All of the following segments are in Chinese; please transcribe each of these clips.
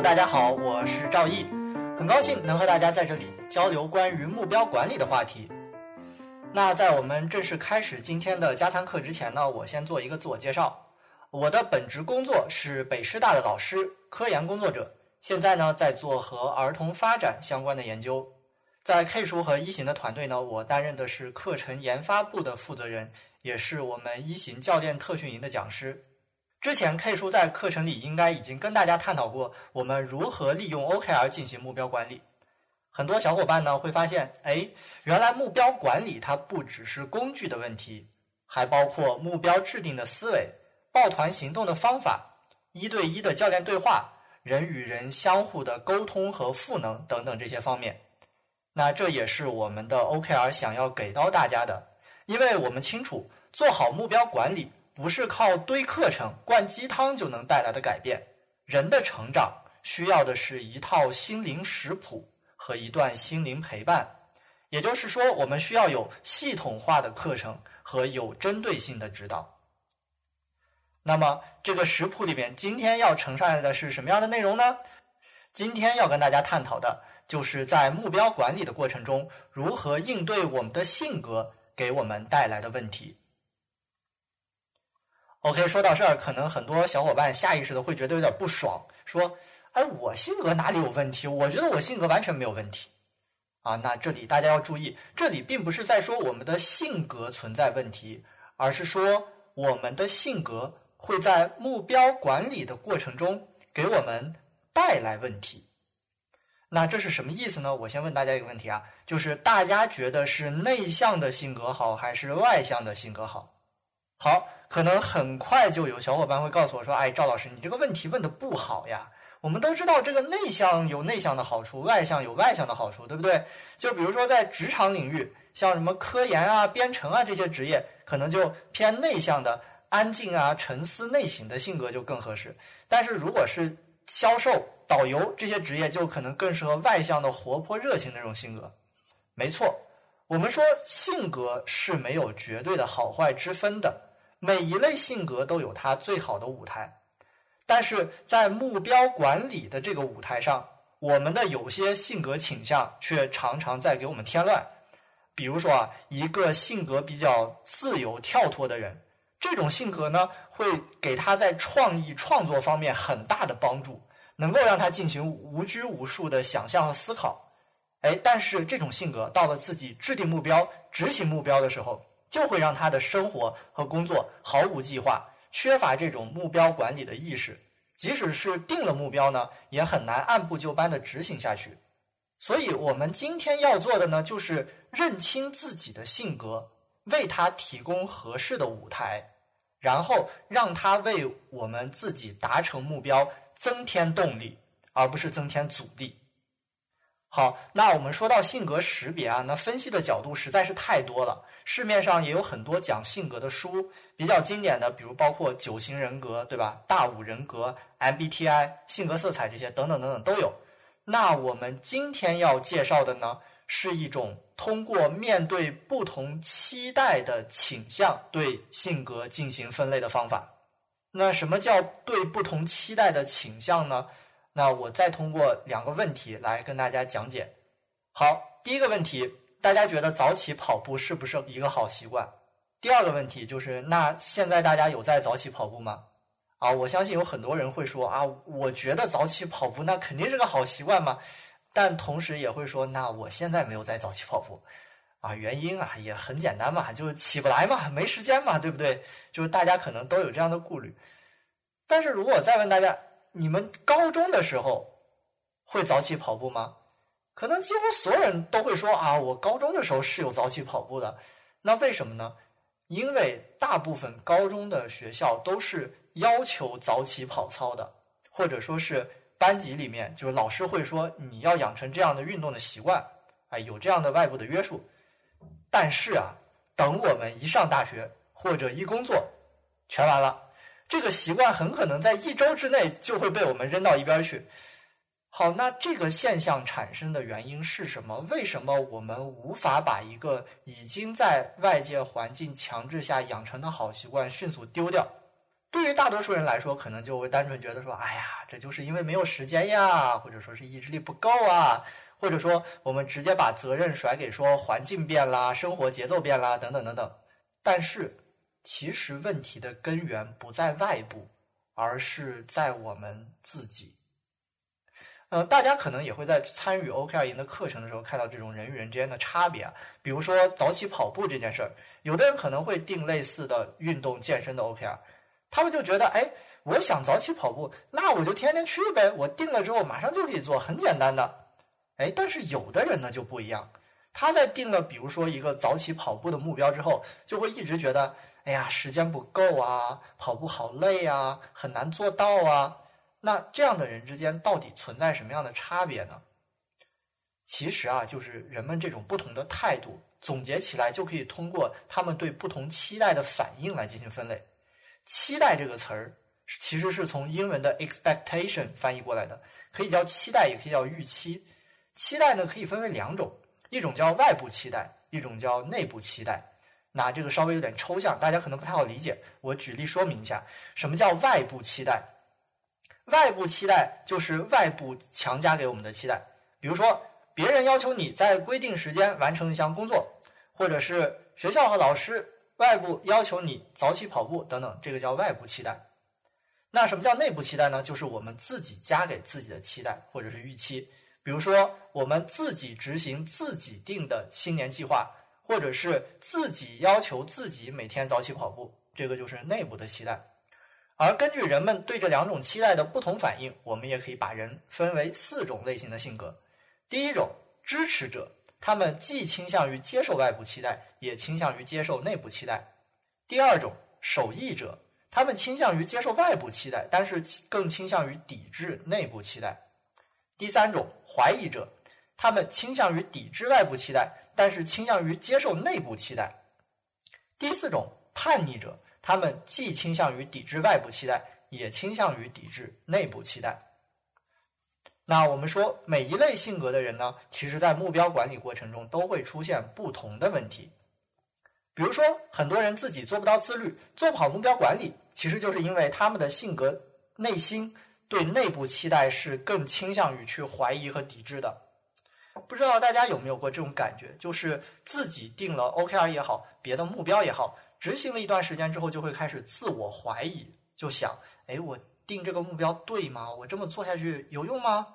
大家好，我是赵毅，很高兴能和大家在这里交流关于目标管理的话题。那在我们正式开始今天的加餐课之前呢，我先做一个自我介绍。我的本职工作是北师大的老师，科研工作者，现在呢在做和儿童发展相关的研究。在 K 书和一行的团队呢，我担任的是课程研发部的负责人，也是我们一行教练特训营的讲师。之前 K 叔在课程里应该已经跟大家探讨过，我们如何利用 OKR 进行目标管理。很多小伙伴呢会发现，哎，原来目标管理它不只是工具的问题，还包括目标制定的思维、抱团行动的方法、一对一的教练对话、人与人相互的沟通和赋能等等这些方面。那这也是我们的 OKR 想要给到大家的，因为我们清楚，做好目标管理。不是靠堆课程、灌鸡汤就能带来的改变。人的成长需要的是一套心灵食谱和一段心灵陪伴。也就是说，我们需要有系统化的课程和有针对性的指导。那么，这个食谱里面，今天要呈上来的是什么样的内容呢？今天要跟大家探讨的就是在目标管理的过程中，如何应对我们的性格给我们带来的问题。OK，说到这儿，可能很多小伙伴下意识的会觉得有点不爽，说：“哎，我性格哪里有问题？我觉得我性格完全没有问题。”啊，那这里大家要注意，这里并不是在说我们的性格存在问题，而是说我们的性格会在目标管理的过程中给我们带来问题。那这是什么意思呢？我先问大家一个问题啊，就是大家觉得是内向的性格好，还是外向的性格好？好。可能很快就有小伙伴会告诉我说：“哎，赵老师，你这个问题问的不好呀。我们都知道，这个内向有内向的好处，外向有外向的好处，对不对？就比如说在职场领域，像什么科研啊、编程啊这些职业，可能就偏内向的、安静啊、沉思内省的性格就更合适。但是如果是销售、导游这些职业，就可能更适合外向的、活泼热情那种性格。没错，我们说性格是没有绝对的好坏之分的。”每一类性格都有它最好的舞台，但是在目标管理的这个舞台上，我们的有些性格倾向却常常在给我们添乱。比如说啊，一个性格比较自由跳脱的人，这种性格呢，会给他在创意创作方面很大的帮助，能够让他进行无拘无束的想象和思考。哎，但是这种性格到了自己制定目标、执行目标的时候，就会让他的生活和工作毫无计划，缺乏这种目标管理的意识。即使是定了目标呢，也很难按部就班的执行下去。所以，我们今天要做的呢，就是认清自己的性格，为他提供合适的舞台，然后让他为我们自己达成目标增添动力，而不是增添阻力。好，那我们说到性格识别啊，那分析的角度实在是太多了。市面上也有很多讲性格的书，比较经典的，比如包括九型人格，对吧？大五人格、MBTI、性格色彩这些等等等等都有。那我们今天要介绍的呢，是一种通过面对不同期待的倾向对性格进行分类的方法。那什么叫对不同期待的倾向呢？那我再通过两个问题来跟大家讲解。好，第一个问题，大家觉得早起跑步是不是一个好习惯？第二个问题就是，那现在大家有在早起跑步吗？啊，我相信有很多人会说啊，我觉得早起跑步那肯定是个好习惯嘛，但同时也会说，那我现在没有在早起跑步，啊，原因啊也很简单嘛，就是起不来嘛，没时间嘛，对不对？就是大家可能都有这样的顾虑。但是如果再问大家，你们高中的时候会早起跑步吗？可能几乎所有人都会说啊，我高中的时候是有早起跑步的。那为什么呢？因为大部分高中的学校都是要求早起跑操的，或者说是班级里面就是老师会说你要养成这样的运动的习惯，哎，有这样的外部的约束。但是啊，等我们一上大学或者一工作，全完了。这个习惯很可能在一周之内就会被我们扔到一边去。好，那这个现象产生的原因是什么？为什么我们无法把一个已经在外界环境强制下养成的好习惯迅速丢掉？对于大多数人来说，可能就会单纯觉得说，哎呀，这就是因为没有时间呀，或者说是意志力不够啊，或者说我们直接把责任甩给说环境变啦、生活节奏变啦等等等等。但是，其实问题的根源不在外部，而是在我们自己。呃，大家可能也会在参与 OKR 营的课程的时候看到这种人与人之间的差别啊，比如说早起跑步这件事儿，有的人可能会定类似的运动健身的 OKR。他们就觉得，哎，我想早起跑步，那我就天天去呗。我定了之后，马上就可以做，很简单的。哎，但是有的人呢就不一样，他在定了比如说一个早起跑步的目标之后，就会一直觉得，哎呀，时间不够啊，跑步好累啊，很难做到啊。那这样的人之间到底存在什么样的差别呢？其实啊，就是人们这种不同的态度，总结起来就可以通过他们对不同期待的反应来进行分类。期待这个词儿其实是从英文的 expectation 翻译过来的，可以叫期待，也可以叫预期。期待呢可以分为两种，一种叫外部期待，一种叫内部期待。拿这个稍微有点抽象，大家可能不太好理解。我举例说明一下，什么叫外部期待？外部期待就是外部强加给我们的期待，比如说别人要求你在规定时间完成一项工作，或者是学校和老师。外部要求你早起跑步等等，这个叫外部期待。那什么叫内部期待呢？就是我们自己加给自己的期待或者是预期。比如说，我们自己执行自己定的新年计划，或者是自己要求自己每天早起跑步，这个就是内部的期待。而根据人们对这两种期待的不同反应，我们也可以把人分为四种类型的性格。第一种，支持者。他们既倾向于接受外部期待，也倾向于接受内部期待。第二种守义者，他们倾向于接受外部期待，但是更倾向于抵制内部期待。第三种怀疑者，他们倾向于抵制外部期待，但是倾向于接受内部期待。第四种叛逆者，他们既倾向于抵制外部期待，也倾向于抵制内部期待。那我们说，每一类性格的人呢，其实在目标管理过程中都会出现不同的问题。比如说，很多人自己做不到自律，做不好目标管理，其实就是因为他们的性格内心对内部期待是更倾向于去怀疑和抵制的。不知道大家有没有过这种感觉，就是自己定了 OKR 也好，别的目标也好，执行了一段时间之后，就会开始自我怀疑，就想：哎，我定这个目标对吗？我这么做下去有用吗？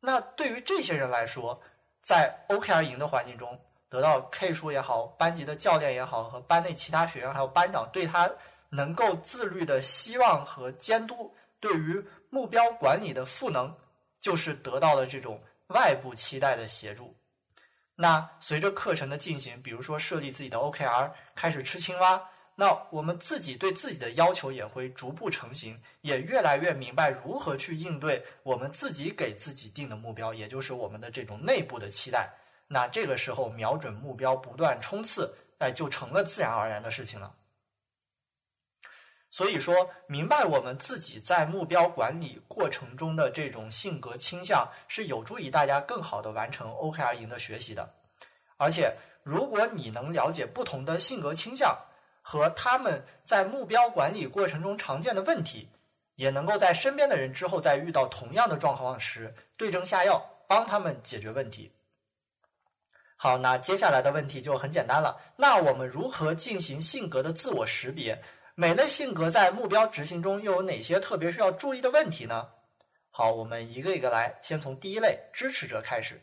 那对于这些人来说，在 OKR 营的环境中得到 K 数也好，班级的教练也好，和班内其他学员还有班长对他能够自律的希望和监督，对于目标管理的赋能，就是得到了这种外部期待的协助。那随着课程的进行，比如说设立自己的 OKR，开始吃青蛙。那我们自己对自己的要求也会逐步成型，也越来越明白如何去应对我们自己给自己定的目标，也就是我们的这种内部的期待。那这个时候瞄准目标，不断冲刺，哎，就成了自然而然的事情了。所以说，明白我们自己在目标管理过程中的这种性格倾向，是有助于大家更好的完成 OKR 营的学习的。而且，如果你能了解不同的性格倾向，和他们在目标管理过程中常见的问题，也能够在身边的人之后在遇到同样的状况时对症下药，帮他们解决问题。好，那接下来的问题就很简单了。那我们如何进行性格的自我识别？每类性格在目标执行中又有哪些特别需要注意的问题呢？好，我们一个一个来，先从第一类支持者开始。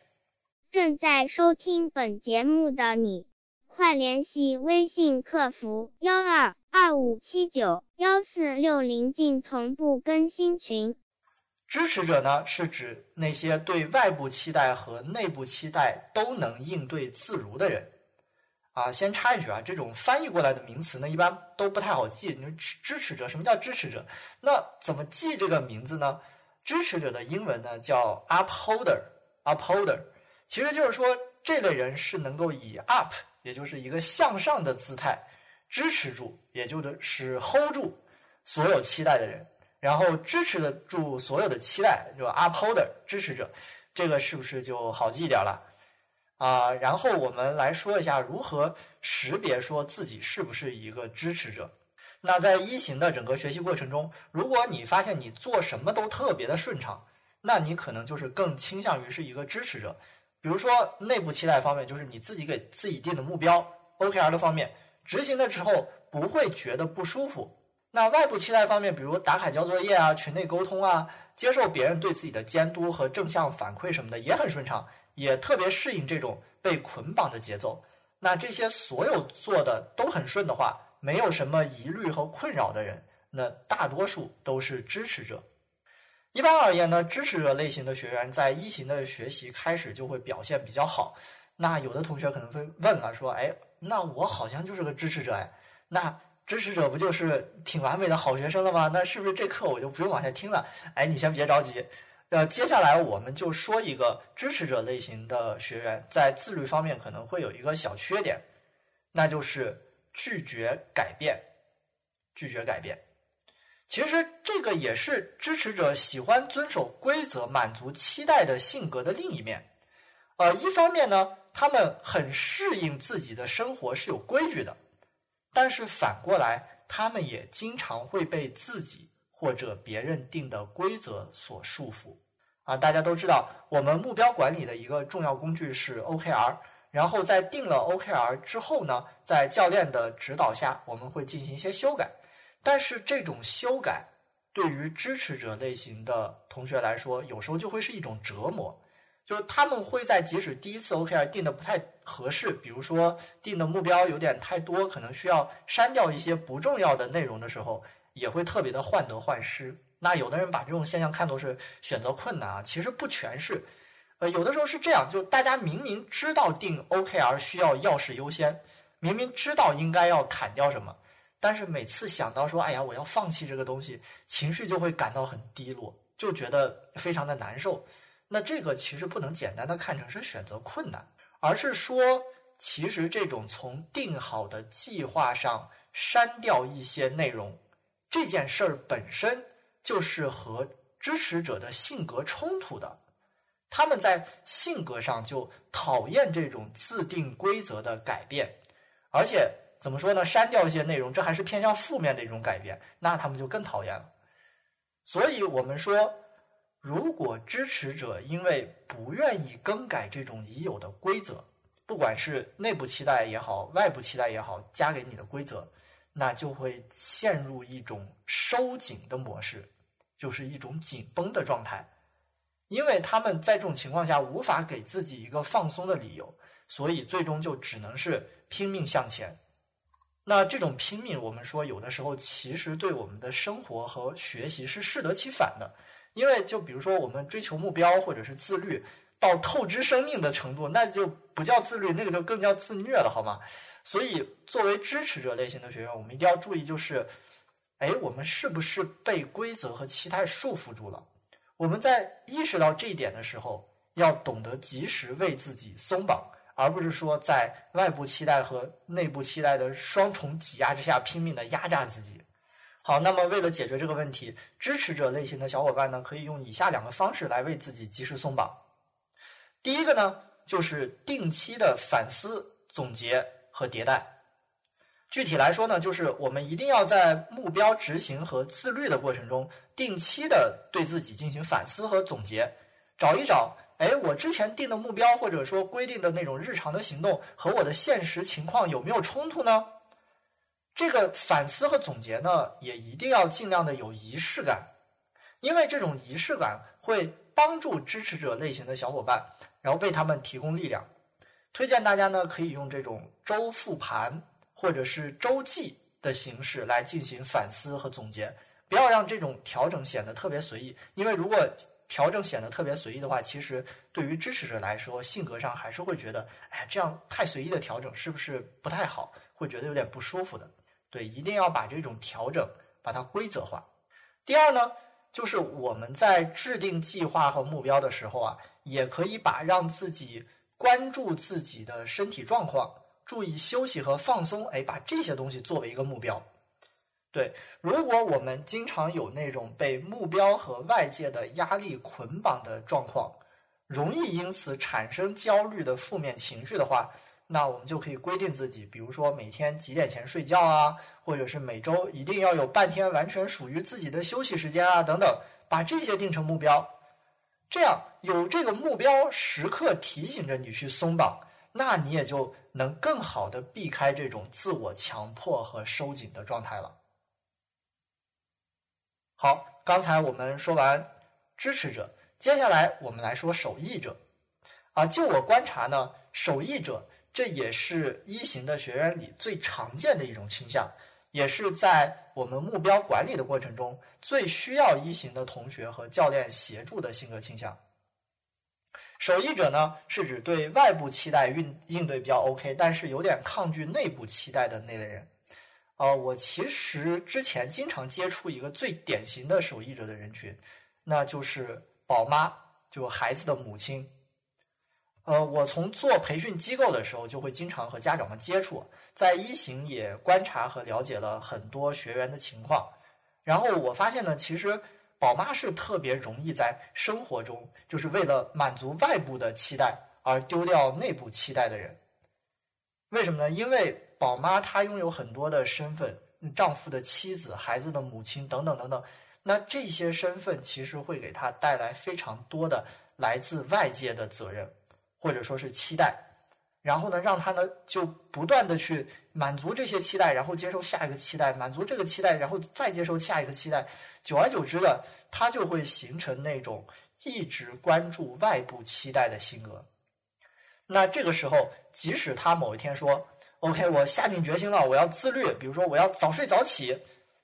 正在收听本节目的你。快联系微信客服幺二二五七九幺四六零进同步更新群。支持者呢，是指那些对外部期待和内部期待都能应对自如的人。啊，先插一句啊，这种翻译过来的名词呢，一般都不太好记。你说支支持者，什么叫支持者？那怎么记这个名字呢？支持者的英文呢叫 upholder，upholder，其实就是说这类人是能够以 up。也就是一个向上的姿态，支持住，也就是是 hold 住所有期待的人，然后支持得住所有的期待，就 upholder 支持者，这个是不是就好记一点了？啊，然后我们来说一下如何识别说自己是不是一个支持者。那在一型的整个学习过程中，如果你发现你做什么都特别的顺畅，那你可能就是更倾向于是一个支持者。比如说内部期待方面，就是你自己给自己定的目标 OKR 的方面，执行的时候不会觉得不舒服。那外部期待方面，比如打卡交作业啊、群内沟通啊、接受别人对自己的监督和正向反馈什么的，也很顺畅，也特别适应这种被捆绑的节奏。那这些所有做的都很顺的话，没有什么疑虑和困扰的人，那大多数都是支持者。一般而言呢，支持者类型的学员在一型的学习开始就会表现比较好。那有的同学可能会问了，说：“哎，那我好像就是个支持者哎，那支持者不就是挺完美的好学生了吗？那是不是这课我就不用往下听了？”哎，你先别着急。呃，接下来我们就说一个支持者类型的学员在自律方面可能会有一个小缺点，那就是拒绝改变。拒绝改变，其实这个也是支持者喜欢遵守规则、满足期待的性格的另一面。呃，一方面呢，他们很适应自己的生活是有规矩的，但是反过来，他们也经常会被自己。或者别人定的规则所束缚啊！大家都知道，我们目标管理的一个重要工具是 OKR。然后在定了 OKR 之后呢，在教练的指导下，我们会进行一些修改。但是这种修改对于支持者类型的同学来说，有时候就会是一种折磨。就是他们会在即使第一次 OKR 定的不太合适，比如说定的目标有点太多，可能需要删掉一些不重要的内容的时候。也会特别的患得患失。那有的人把这种现象看作是选择困难啊，其实不全是。呃，有的时候是这样，就大家明明知道定 OKR 需要要事优先，明明知道应该要砍掉什么，但是每次想到说，哎呀，我要放弃这个东西，情绪就会感到很低落，就觉得非常的难受。那这个其实不能简单的看成是选择困难，而是说，其实这种从定好的计划上删掉一些内容。这件事儿本身就是和支持者的性格冲突的，他们在性格上就讨厌这种自定规则的改变，而且怎么说呢？删掉一些内容，这还是偏向负面的一种改变，那他们就更讨厌了。所以我们说，如果支持者因为不愿意更改这种已有的规则，不管是内部期待也好，外部期待也好，加给你的规则。那就会陷入一种收紧的模式，就是一种紧绷的状态，因为他们在这种情况下无法给自己一个放松的理由，所以最终就只能是拼命向前。那这种拼命，我们说有的时候其实对我们的生活和学习是适得其反的，因为就比如说我们追求目标或者是自律。到透支生命的程度，那就不叫自律，那个就更叫自虐了，好吗？所以，作为支持者类型的学员，我们一定要注意，就是，哎，我们是不是被规则和期待束缚住了？我们在意识到这一点的时候，要懂得及时为自己松绑，而不是说在外部期待和内部期待的双重挤压之下拼命的压榨自己。好，那么为了解决这个问题，支持者类型的小伙伴呢，可以用以下两个方式来为自己及时松绑。第一个呢，就是定期的反思、总结和迭代。具体来说呢，就是我们一定要在目标执行和自律的过程中，定期的对自己进行反思和总结，找一找，哎，我之前定的目标或者说规定的那种日常的行动和我的现实情况有没有冲突呢？这个反思和总结呢，也一定要尽量的有仪式感，因为这种仪式感会帮助支持者类型的小伙伴。然后为他们提供力量，推荐大家呢可以用这种周复盘或者是周记的形式来进行反思和总结，不要让这种调整显得特别随意。因为如果调整显得特别随意的话，其实对于支持者来说，性格上还是会觉得，哎，这样太随意的调整是不是不太好？会觉得有点不舒服的。对，一定要把这种调整把它规则化。第二呢，就是我们在制定计划和目标的时候啊。也可以把让自己关注自己的身体状况，注意休息和放松，哎，把这些东西作为一个目标。对，如果我们经常有那种被目标和外界的压力捆绑的状况，容易因此产生焦虑的负面情绪的话，那我们就可以规定自己，比如说每天几点前睡觉啊，或者是每周一定要有半天完全属于自己的休息时间啊，等等，把这些定成目标。这样有这个目标时刻提醒着你去松绑，那你也就能更好的避开这种自我强迫和收紧的状态了。好，刚才我们说完支持者，接下来我们来说守义者。啊，就我观察呢，守义者这也是一型的学员里最常见的一种倾向，也是在我们目标管理的过程中最需要一型的同学和教练协助的性格倾向。守义者呢，是指对外部期待应应对比较 OK，但是有点抗拒内部期待的那类人。呃，我其实之前经常接触一个最典型的守义者的人群，那就是宝妈，就孩子的母亲。呃，我从做培训机构的时候，就会经常和家长们接触，在一行也观察和了解了很多学员的情况，然后我发现呢，其实宝妈是特别容易在生活中，就是为了满足外部的期待而丢掉内部期待的人。为什么呢？因为宝妈她拥有很多的身份，丈夫的妻子、孩子的母亲等等等等，那这些身份其实会给她带来非常多的来自外界的责任。或者说是期待，然后呢，让他呢就不断的去满足这些期待，然后接受下一个期待，满足这个期待，然后再接受下一个期待，久而久之的，他就会形成那种一直关注外部期待的性格。那这个时候，即使他某一天说 “OK”，我下定决心了，我要自律，比如说我要早睡早起，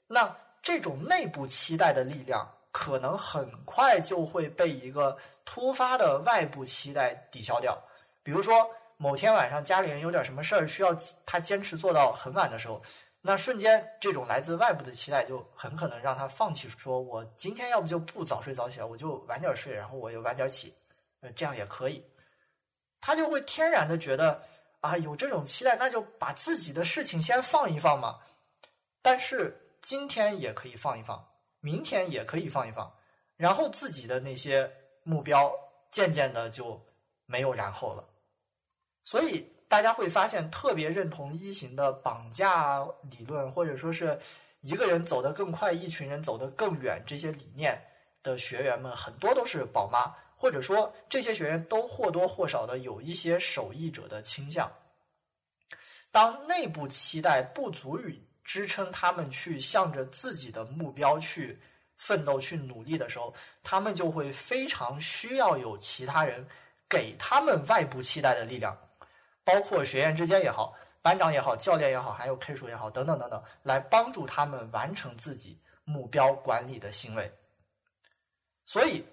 那这种内部期待的力量。可能很快就会被一个突发的外部期待抵消掉。比如说，某天晚上家里人有点什么事儿，需要他坚持做到很晚的时候，那瞬间这种来自外部的期待就很可能让他放弃，说我今天要不就不早睡早起了，我就晚点睡，然后我又晚点起，呃，这样也可以。他就会天然的觉得啊，有这种期待，那就把自己的事情先放一放嘛。但是今天也可以放一放。明天也可以放一放，然后自己的那些目标渐渐的就没有然后了。所以大家会发现，特别认同一型的绑架理论，或者说是一个人走得更快，一群人走得更远这些理念的学员们，很多都是宝妈，或者说这些学员都或多或少的有一些守义者的倾向。当内部期待不足以。支撑他们去向着自己的目标去奋斗、去努力的时候，他们就会非常需要有其他人给他们外部期待的力量，包括学员之间也好、班长也好、教练也好，还有 K 数也好，等等等等，来帮助他们完成自己目标管理的行为。所以。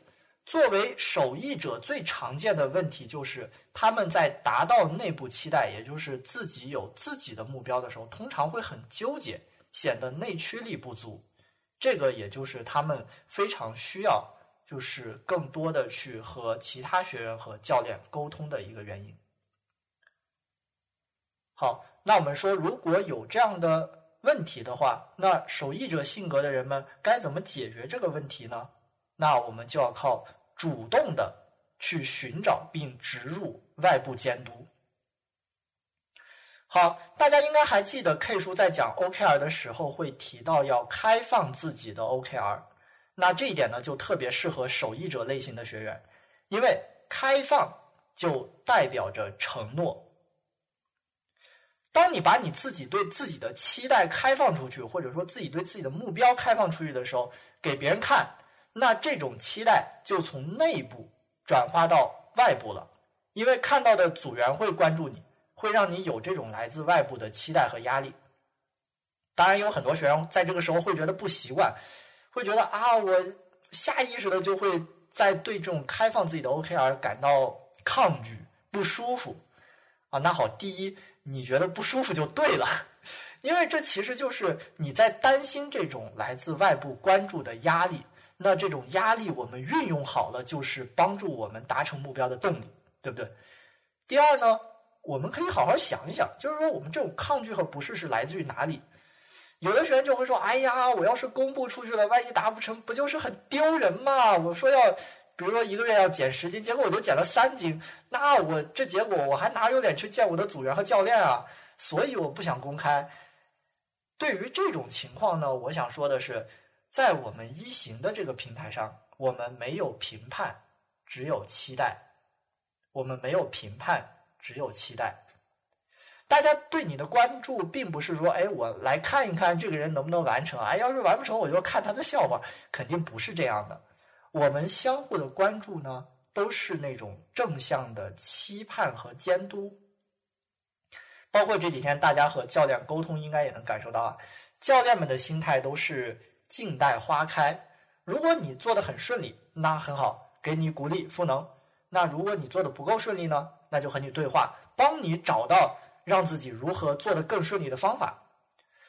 作为守义者，最常见的问题就是他们在达到内部期待，也就是自己有自己的目标的时候，通常会很纠结，显得内驱力不足。这个也就是他们非常需要，就是更多的去和其他学员和教练沟通的一个原因。好，那我们说，如果有这样的问题的话，那守义者性格的人们该怎么解决这个问题呢？那我们就要靠主动的去寻找并植入外部监督。好，大家应该还记得 K 叔在讲 OKR 的时候会提到要开放自己的 OKR，那这一点呢就特别适合守义者类型的学员，因为开放就代表着承诺。当你把你自己对自己的期待开放出去，或者说自己对自己的目标开放出去的时候，给别人看。那这种期待就从内部转化到外部了，因为看到的组员会关注你，会让你有这种来自外部的期待和压力。当然，有很多学员在这个时候会觉得不习惯，会觉得啊，我下意识的就会在对这种开放自己的 OKR 感到抗拒、不舒服啊。那好，第一，你觉得不舒服就对了，因为这其实就是你在担心这种来自外部关注的压力。那这种压力我们运用好了，就是帮助我们达成目标的动力，对不对？第二呢，我们可以好好想一想，就是说我们这种抗拒和不适是来自于哪里？有的学员就会说：“哎呀，我要是公布出去了，万一达不成，不就是很丢人吗？”我说要比如说一个月要减十斤，结果我就减了三斤，那我这结果我还哪有脸去见我的组员和教练啊？所以我不想公开。对于这种情况呢，我想说的是，在我们一行的这个平台上，我们没有评判，只有期待。我们没有评判，只有期待。大家对你的关注，并不是说，哎，我来看一看这个人能不能完成。哎，要是完不成，我就看他的笑话，肯定不是这样的。我们相互的关注呢，都是那种正向的期盼和监督。包括这几天大家和教练沟通，应该也能感受到啊，教练们的心态都是静待花开。如果你做的很顺利，那很好，给你鼓励赋能。那如果你做的不够顺利呢，那就和你对话，帮你找到让自己如何做得更顺利的方法。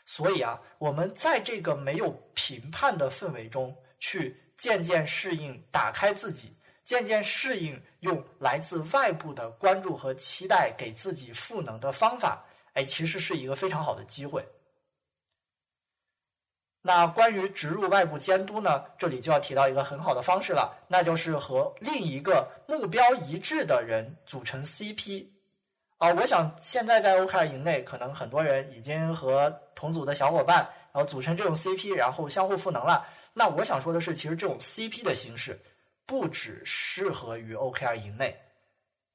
所以啊，我们在这个没有评判的氛围中，去渐渐适应，打开自己。渐渐适应用来自外部的关注和期待给自己赋能的方法，哎，其实是一个非常好的机会。那关于植入外部监督呢，这里就要提到一个很好的方式了，那就是和另一个目标一致的人组成 CP。啊，我想现在在 OKR 营内，可能很多人已经和同组的小伙伴，然后组成这种 CP，然后相互赋能了。那我想说的是，其实这种 CP 的形式。不只适合于 OKR 营内，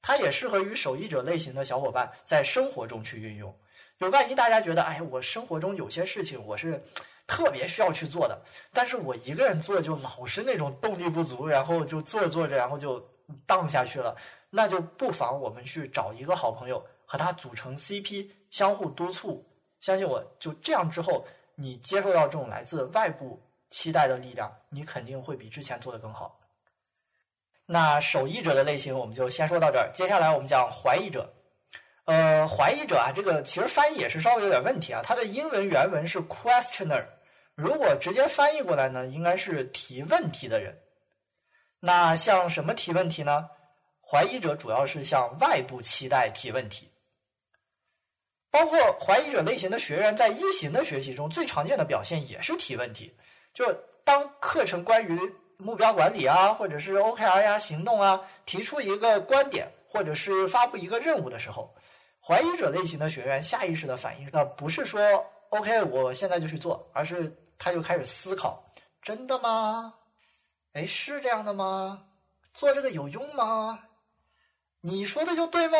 它也适合于守艺者类型的小伙伴在生活中去运用。就万一大家觉得，哎，我生活中有些事情我是特别需要去做的，但是我一个人做就老是那种动力不足，然后就做着做着，然后就荡下去了，那就不妨我们去找一个好朋友，和他组成 CP，相互督促。相信我，就这样之后，你接受到这种来自外部期待的力量，你肯定会比之前做的更好。那守义者的类型我们就先说到这儿，接下来我们讲怀疑者。呃，怀疑者啊，这个其实翻译也是稍微有点问题啊。它的英文原文是 questioner，如果直接翻译过来呢，应该是提问题的人。那像什么提问题呢？怀疑者主要是向外部期待提问题，包括怀疑者类型的学员在一型的学习中最常见的表现也是提问题，就当课程关于。目标管理啊，或者是 OKR 呀、行动啊，提出一个观点，或者是发布一个任务的时候，怀疑者类型的学员下意识的反应，那不是说 OK，我现在就去做，而是他就开始思考：真的吗？哎，是这样的吗？做这个有用吗？你说的就对吗？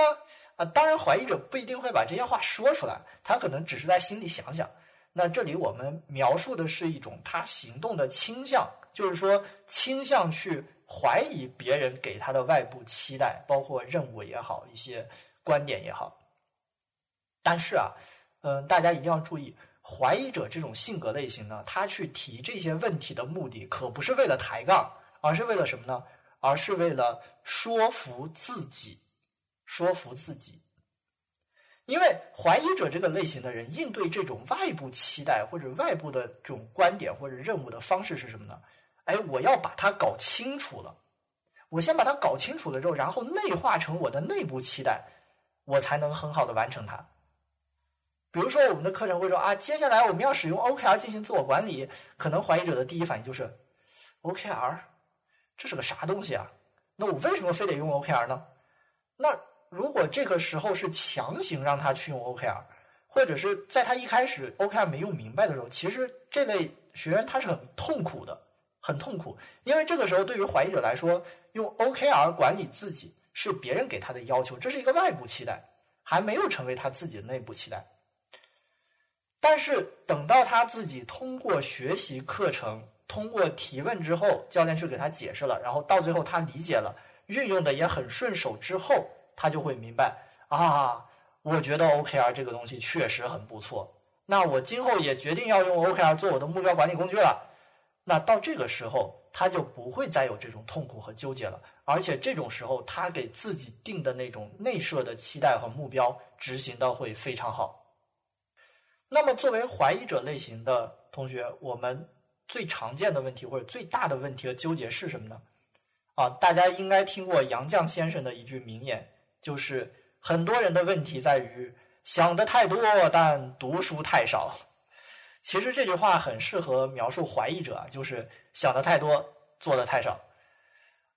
啊，当然，怀疑者不一定会把这些话说出来，他可能只是在心里想想。那这里我们描述的是一种他行动的倾向。就是说，倾向去怀疑别人给他的外部期待，包括任务也好，一些观点也好。但是啊，嗯，大家一定要注意，怀疑者这种性格类型呢，他去提这些问题的目的，可不是为了抬杠，而是为了什么呢？而是为了说服自己，说服自己。因为怀疑者这个类型的人，应对这种外部期待或者外部的这种观点或者任务的方式是什么呢？哎，我要把它搞清楚了，我先把它搞清楚了之后，然后内化成我的内部期待，我才能很好的完成它。比如说，我们的课程会说啊，接下来我们要使用 OKR 进行自我管理，可能怀疑者的第一反应就是 OKR，这是个啥东西啊？那我为什么非得用 OKR 呢？那如果这个时候是强行让他去用 OKR，或者是在他一开始 OKR 没用明白的时候，其实这类学员他是很痛苦的。很痛苦，因为这个时候对于怀疑者来说，用 OKR 管理自己是别人给他的要求，这是一个外部期待，还没有成为他自己的内部期待。但是等到他自己通过学习课程、通过提问之后，教练去给他解释了，然后到最后他理解了，运用的也很顺手之后，他就会明白啊，我觉得 OKR 这个东西确实很不错，那我今后也决定要用 OKR 做我的目标管理工具了。那到这个时候，他就不会再有这种痛苦和纠结了，而且这种时候，他给自己定的那种内设的期待和目标执行的会非常好。那么，作为怀疑者类型的同学，我们最常见的问题或者最大的问题和纠结是什么呢？啊，大家应该听过杨绛先生的一句名言，就是很多人的问题在于想的太多，但读书太少。其实这句话很适合描述怀疑者，就是想的太多，做的太少。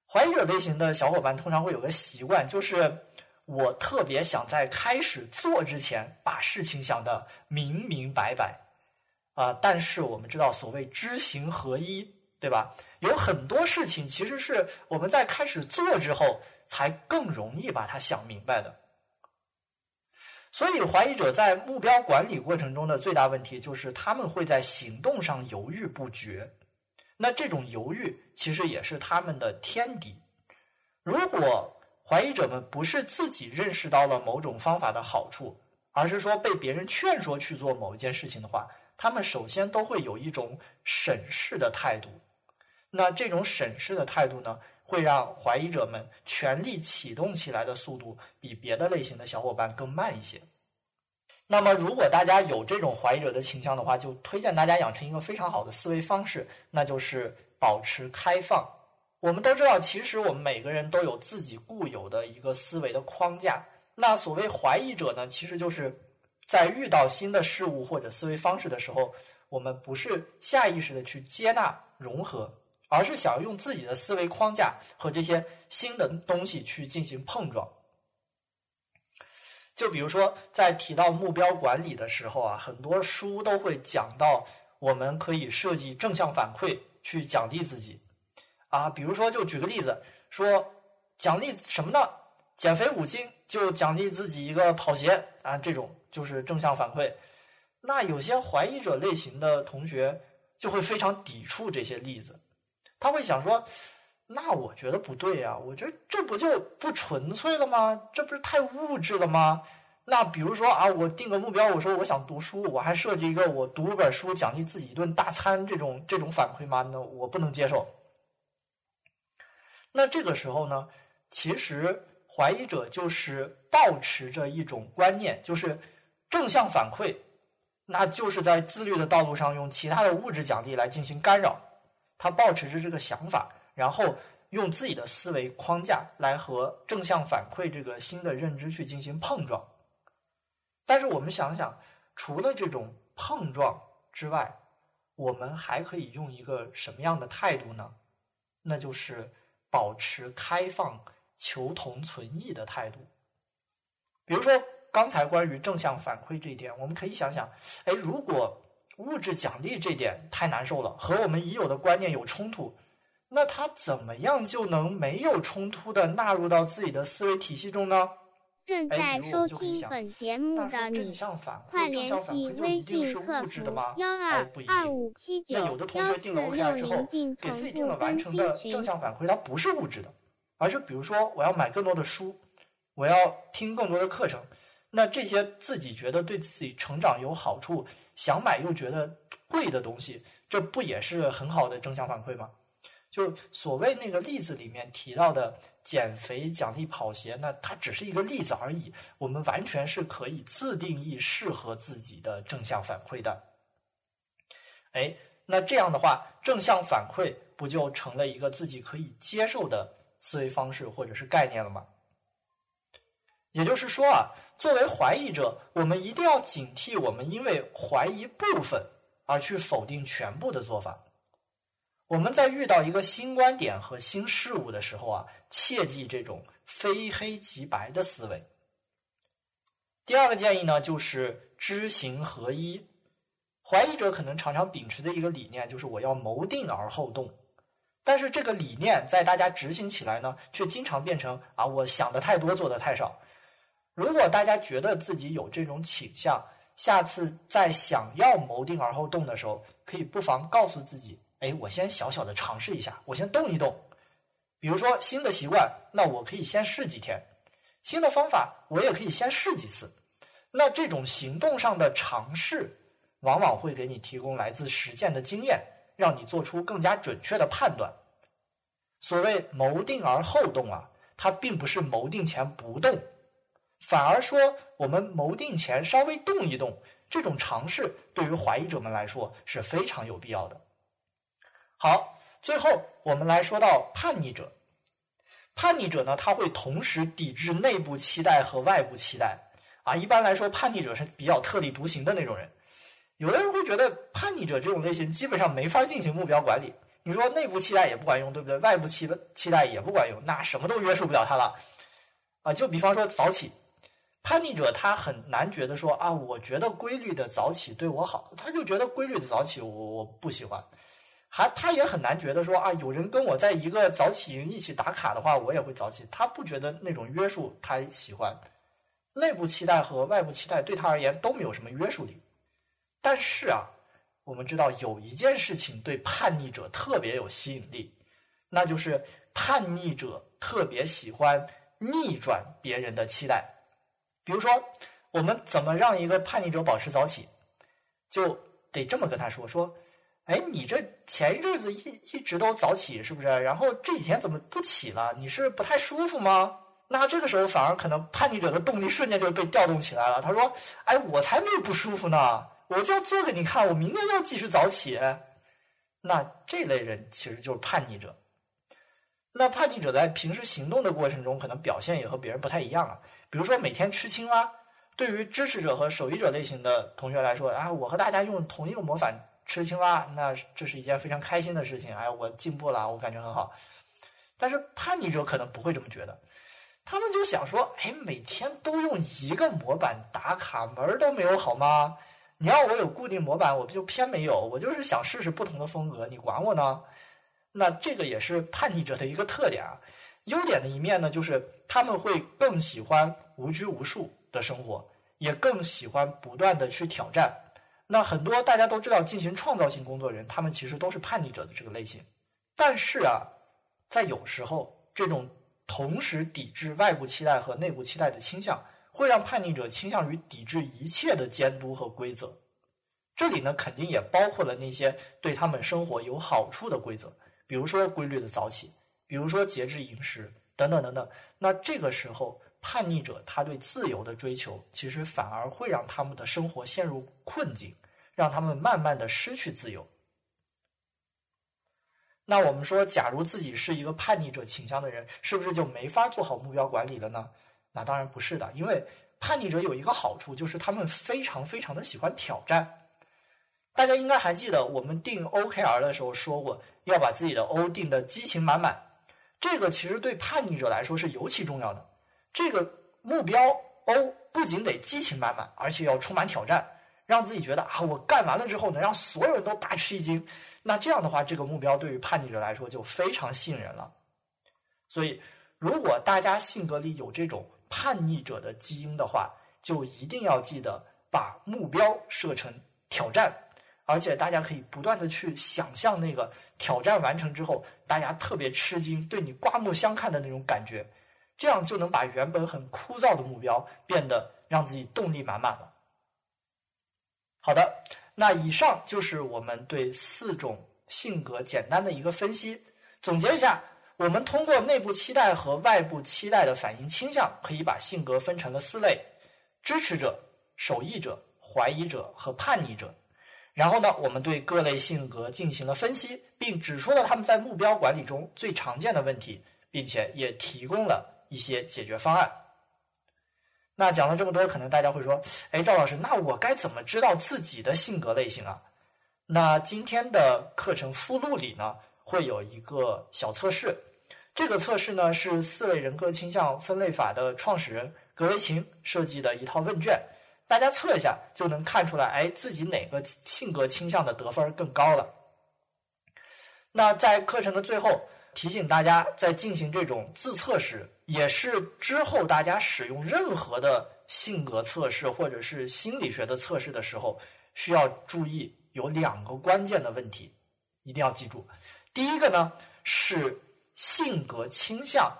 怀疑者类型的小伙伴通常会有个习惯，就是我特别想在开始做之前把事情想得明明白白啊。但是我们知道，所谓知行合一，对吧？有很多事情其实是我们在开始做之后才更容易把它想明白的。所以，怀疑者在目标管理过程中的最大问题就是他们会在行动上犹豫不决。那这种犹豫其实也是他们的天敌。如果怀疑者们不是自己认识到了某种方法的好处，而是说被别人劝说去做某一件事情的话，他们首先都会有一种审视的态度。那这种审视的态度呢，会让怀疑者们全力启动起来的速度比别的类型的小伙伴更慢一些。那么，如果大家有这种怀疑者的倾向的话，就推荐大家养成一个非常好的思维方式，那就是保持开放。我们都知道，其实我们每个人都有自己固有的一个思维的框架。那所谓怀疑者呢，其实就是在遇到新的事物或者思维方式的时候，我们不是下意识的去接纳融合，而是想用自己的思维框架和这些新的东西去进行碰撞。就比如说，在提到目标管理的时候啊，很多书都会讲到，我们可以设计正向反馈去奖励自己，啊，比如说就举个例子，说奖励什么呢？减肥五斤就奖励自己一个跑鞋啊，这种就是正向反馈。那有些怀疑者类型的同学就会非常抵触这些例子，他会想说。那我觉得不对呀，我觉得这不就不纯粹了吗？这不是太物质了吗？那比如说啊，我定个目标，我说我想读书，我还设置一个我读本书奖励自己一顿大餐这种这种反馈吗？那我不能接受。那这个时候呢，其实怀疑者就是抱持着一种观念，就是正向反馈，那就是在自律的道路上用其他的物质奖励来进行干扰。他抱持着这个想法。然后用自己的思维框架来和正向反馈这个新的认知去进行碰撞，但是我们想想，除了这种碰撞之外，我们还可以用一个什么样的态度呢？那就是保持开放、求同存异的态度。比如说刚才关于正向反馈这一点，我们可以想想，哎，如果物质奖励这点太难受了，和我们已有的观念有冲突。那他怎么样就能没有冲突的纳入到自己的思维体系中呢？正在收听本节目的你，快联系微信客服幺二二五七九幺四六零进同步分析群。正向反馈它不是物质的，而是比如说我要买更多的书，我要听更多的课程，那这些自己觉得对自己成长有好处，想买又觉得贵的东西，这不也是很好的正向反馈吗？就所谓那个例子里面提到的减肥奖励跑鞋，那它只是一个例子而已。我们完全是可以自定义适合自己的正向反馈的。哎，那这样的话，正向反馈不就成了一个自己可以接受的思维方式或者是概念了吗？也就是说啊，作为怀疑者，我们一定要警惕我们因为怀疑部分而去否定全部的做法。我们在遇到一个新观点和新事物的时候啊，切记这种非黑即白的思维。第二个建议呢，就是知行合一。怀疑者可能常常秉持的一个理念就是我要谋定而后动，但是这个理念在大家执行起来呢，却经常变成啊，我想的太多，做的太少。如果大家觉得自己有这种倾向，下次在想要谋定而后动的时候，可以不妨告诉自己。哎，我先小小的尝试一下，我先动一动。比如说新的习惯，那我可以先试几天；新的方法，我也可以先试几次。那这种行动上的尝试，往往会给你提供来自实践的经验，让你做出更加准确的判断。所谓谋定而后动啊，它并不是谋定前不动，反而说我们谋定前稍微动一动，这种尝试对于怀疑者们来说是非常有必要的。好，最后我们来说到叛逆者。叛逆者呢，他会同时抵制内部期待和外部期待啊。一般来说，叛逆者是比较特立独行的那种人。有的人会觉得叛逆者这种类型基本上没法进行目标管理，你说内部期待也不管用，对不对？外部期期待也不管用，那什么都约束不了他了啊！就比方说早起，叛逆者他很难觉得说啊，我觉得规律的早起对我好，他就觉得规律的早起我我不喜欢。还他也很难觉得说啊，有人跟我在一个早起营一起打卡的话，我也会早起。他不觉得那种约束他喜欢，内部期待和外部期待对他而言都没有什么约束力。但是啊，我们知道有一件事情对叛逆者特别有吸引力，那就是叛逆者特别喜欢逆转别人的期待。比如说，我们怎么让一个叛逆者保持早起，就得这么跟他说说。哎，你这前一阵子一一直都早起是不是？然后这几天怎么不起了？你是不太舒服吗？那这个时候反而可能叛逆者的动力瞬间就被调动起来了。他说：“哎，我才没有不舒服呢，我就要做给你看，我明天要继续早起。”那这类人其实就是叛逆者。那叛逆者在平时行动的过程中，可能表现也和别人不太一样啊。比如说每天吃青蛙，对于支持者和守义者类型的同学来说啊，我和大家用同一个模板。吃青蛙，那这是一件非常开心的事情。哎，我进步了，我感觉很好。但是叛逆者可能不会这么觉得，他们就想说：哎，每天都用一个模板打卡，门儿都没有好吗？你要我有固定模板，我就偏没有。我就是想试试不同的风格，你管我呢？那这个也是叛逆者的一个特点啊。优点的一面呢，就是他们会更喜欢无拘无束的生活，也更喜欢不断的去挑战。那很多大家都知道，进行创造性工作人，他们其实都是叛逆者的这个类型。但是啊，在有时候，这种同时抵制外部期待和内部期待的倾向，会让叛逆者倾向于抵制一切的监督和规则。这里呢，肯定也包括了那些对他们生活有好处的规则，比如说规律的早起，比如说节制饮食等等等等。那这个时候，叛逆者他对自由的追求，其实反而会让他们的生活陷入困境，让他们慢慢的失去自由。那我们说，假如自己是一个叛逆者倾向的人，是不是就没法做好目标管理了呢？那当然不是的，因为叛逆者有一个好处，就是他们非常非常的喜欢挑战。大家应该还记得，我们定 OKR 的时候说过，要把自己的 O 定的激情满满。这个其实对叛逆者来说是尤其重要的。这个目标 O 不仅得激情满满，而且要充满挑战，让自己觉得啊，我干完了之后能让所有人都大吃一惊。那这样的话，这个目标对于叛逆者来说就非常吸引人了。所以，如果大家性格里有这种叛逆者的基因的话，就一定要记得把目标设成挑战，而且大家可以不断的去想象那个挑战完成之后，大家特别吃惊，对你刮目相看的那种感觉。这样就能把原本很枯燥的目标变得让自己动力满满了。好的，那以上就是我们对四种性格简单的一个分析。总结一下，我们通过内部期待和外部期待的反应倾向，可以把性格分成了四类：支持者、守义者、怀疑者和叛逆者。然后呢，我们对各类性格进行了分析，并指出了他们在目标管理中最常见的问题，并且也提供了。一些解决方案。那讲了这么多，可能大家会说：“哎，赵老师，那我该怎么知道自己的性格类型啊？”那今天的课程附录里呢，会有一个小测试。这个测试呢，是四类人格倾向分类法的创始人格雷琴设计的一套问卷。大家测一下，就能看出来，哎，自己哪个性格倾向的得分更高了。那在课程的最后。提醒大家，在进行这种自测时，也是之后大家使用任何的性格测试或者是心理学的测试的时候，需要注意有两个关键的问题，一定要记住。第一个呢是性格倾向，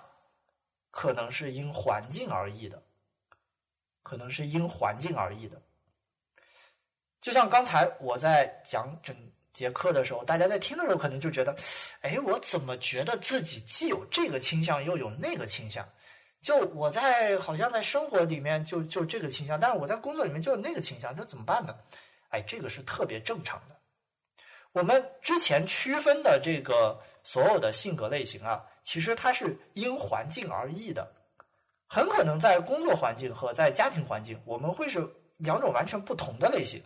可能是因环境而异的，可能是因环境而异的。就像刚才我在讲整。节课的时候，大家在听的时候可能就觉得，哎，我怎么觉得自己既有这个倾向，又有那个倾向？就我在好像在生活里面就就这个倾向，但是我在工作里面就有那个倾向，这怎么办呢？哎，这个是特别正常的。我们之前区分的这个所有的性格类型啊，其实它是因环境而异的，很可能在工作环境和在家庭环境，我们会是两种完全不同的类型。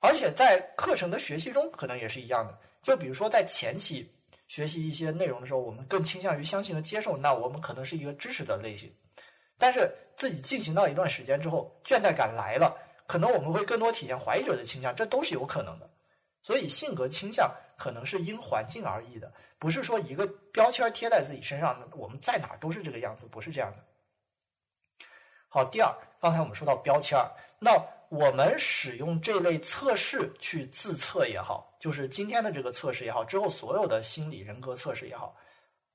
而且在课程的学习中，可能也是一样的。就比如说在前期学习一些内容的时候，我们更倾向于相信和接受，那我们可能是一个知识的类型。但是自己进行到一段时间之后，倦怠感来了，可能我们会更多体现怀疑者的倾向，这都是有可能的。所以性格倾向可能是因环境而异的，不是说一个标签贴在自己身上，我们在哪都是这个样子，不是这样的。好，第二，刚才我们说到标签儿，那我们使用这类测试去自测也好，就是今天的这个测试也好，之后所有的心理人格测试也好，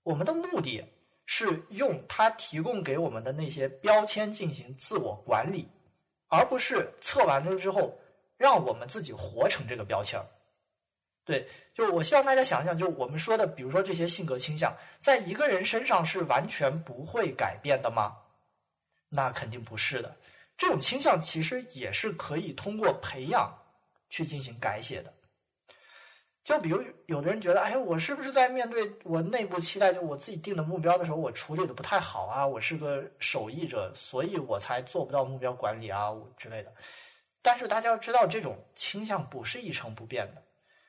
我们的目的。是用它提供给我们的那些标签进行自我管理，而不是测完了之后让我们自己活成这个标签对，就我希望大家想想，就是我们说的，比如说这些性格倾向，在一个人身上是完全不会改变的吗？那肯定不是的。这种倾向其实也是可以通过培养去进行改写的。就比如有的人觉得，哎，我是不是在面对我内部期待，就我自己定的目标的时候，我处理的不太好啊？我是个守义者，所以我才做不到目标管理啊之类的。但是大家要知道，这种倾向不是一成不变的。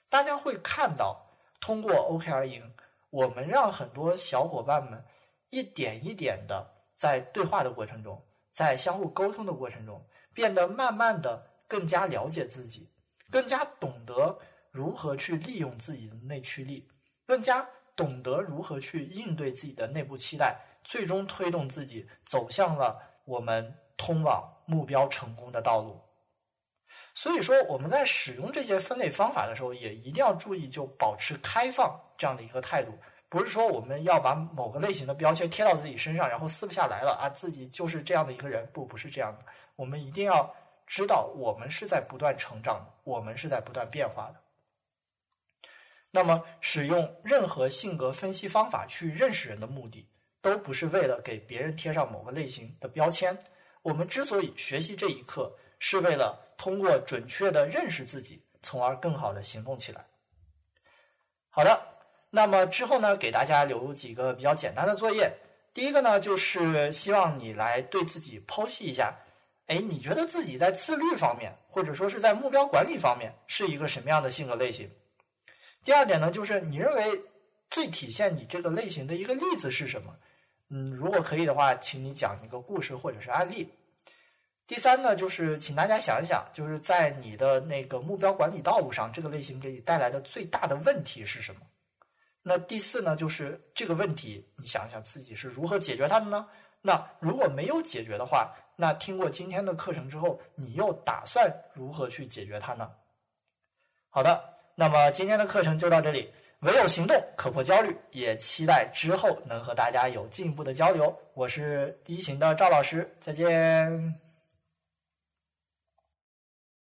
大家会看到，通过 OKR 营，我们让很多小伙伴们一点一点的在对话的过程中，在相互沟通的过程中，变得慢慢的更加了解自己，更加懂得。如何去利用自己的内驱力，更加懂得如何去应对自己的内部期待，最终推动自己走向了我们通往目标成功的道路。所以说，我们在使用这些分类方法的时候，也一定要注意，就保持开放这样的一个态度。不是说我们要把某个类型的标签贴到自己身上，然后撕不下来了啊，自己就是这样的一个人。不，不是这样的。我们一定要知道，我们是在不断成长的，我们是在不断变化的。那么，使用任何性格分析方法去认识人的目的，都不是为了给别人贴上某个类型的标签。我们之所以学习这一课，是为了通过准确的认识自己，从而更好的行动起来。好的，那么之后呢，给大家留几个比较简单的作业。第一个呢，就是希望你来对自己剖析一下，哎，你觉得自己在自律方面，或者说是在目标管理方面，是一个什么样的性格类型？第二点呢，就是你认为最体现你这个类型的一个例子是什么？嗯，如果可以的话，请你讲一个故事或者是案例。第三呢，就是请大家想一想，就是在你的那个目标管理道路上，这个类型给你带来的最大的问题是什么？那第四呢，就是这个问题，你想想自己是如何解决它的呢？那如果没有解决的话，那听过今天的课程之后，你又打算如何去解决它呢？好的。那么今天的课程就到这里，唯有行动可破焦虑，也期待之后能和大家有进一步的交流。我是一行的赵老师，再见。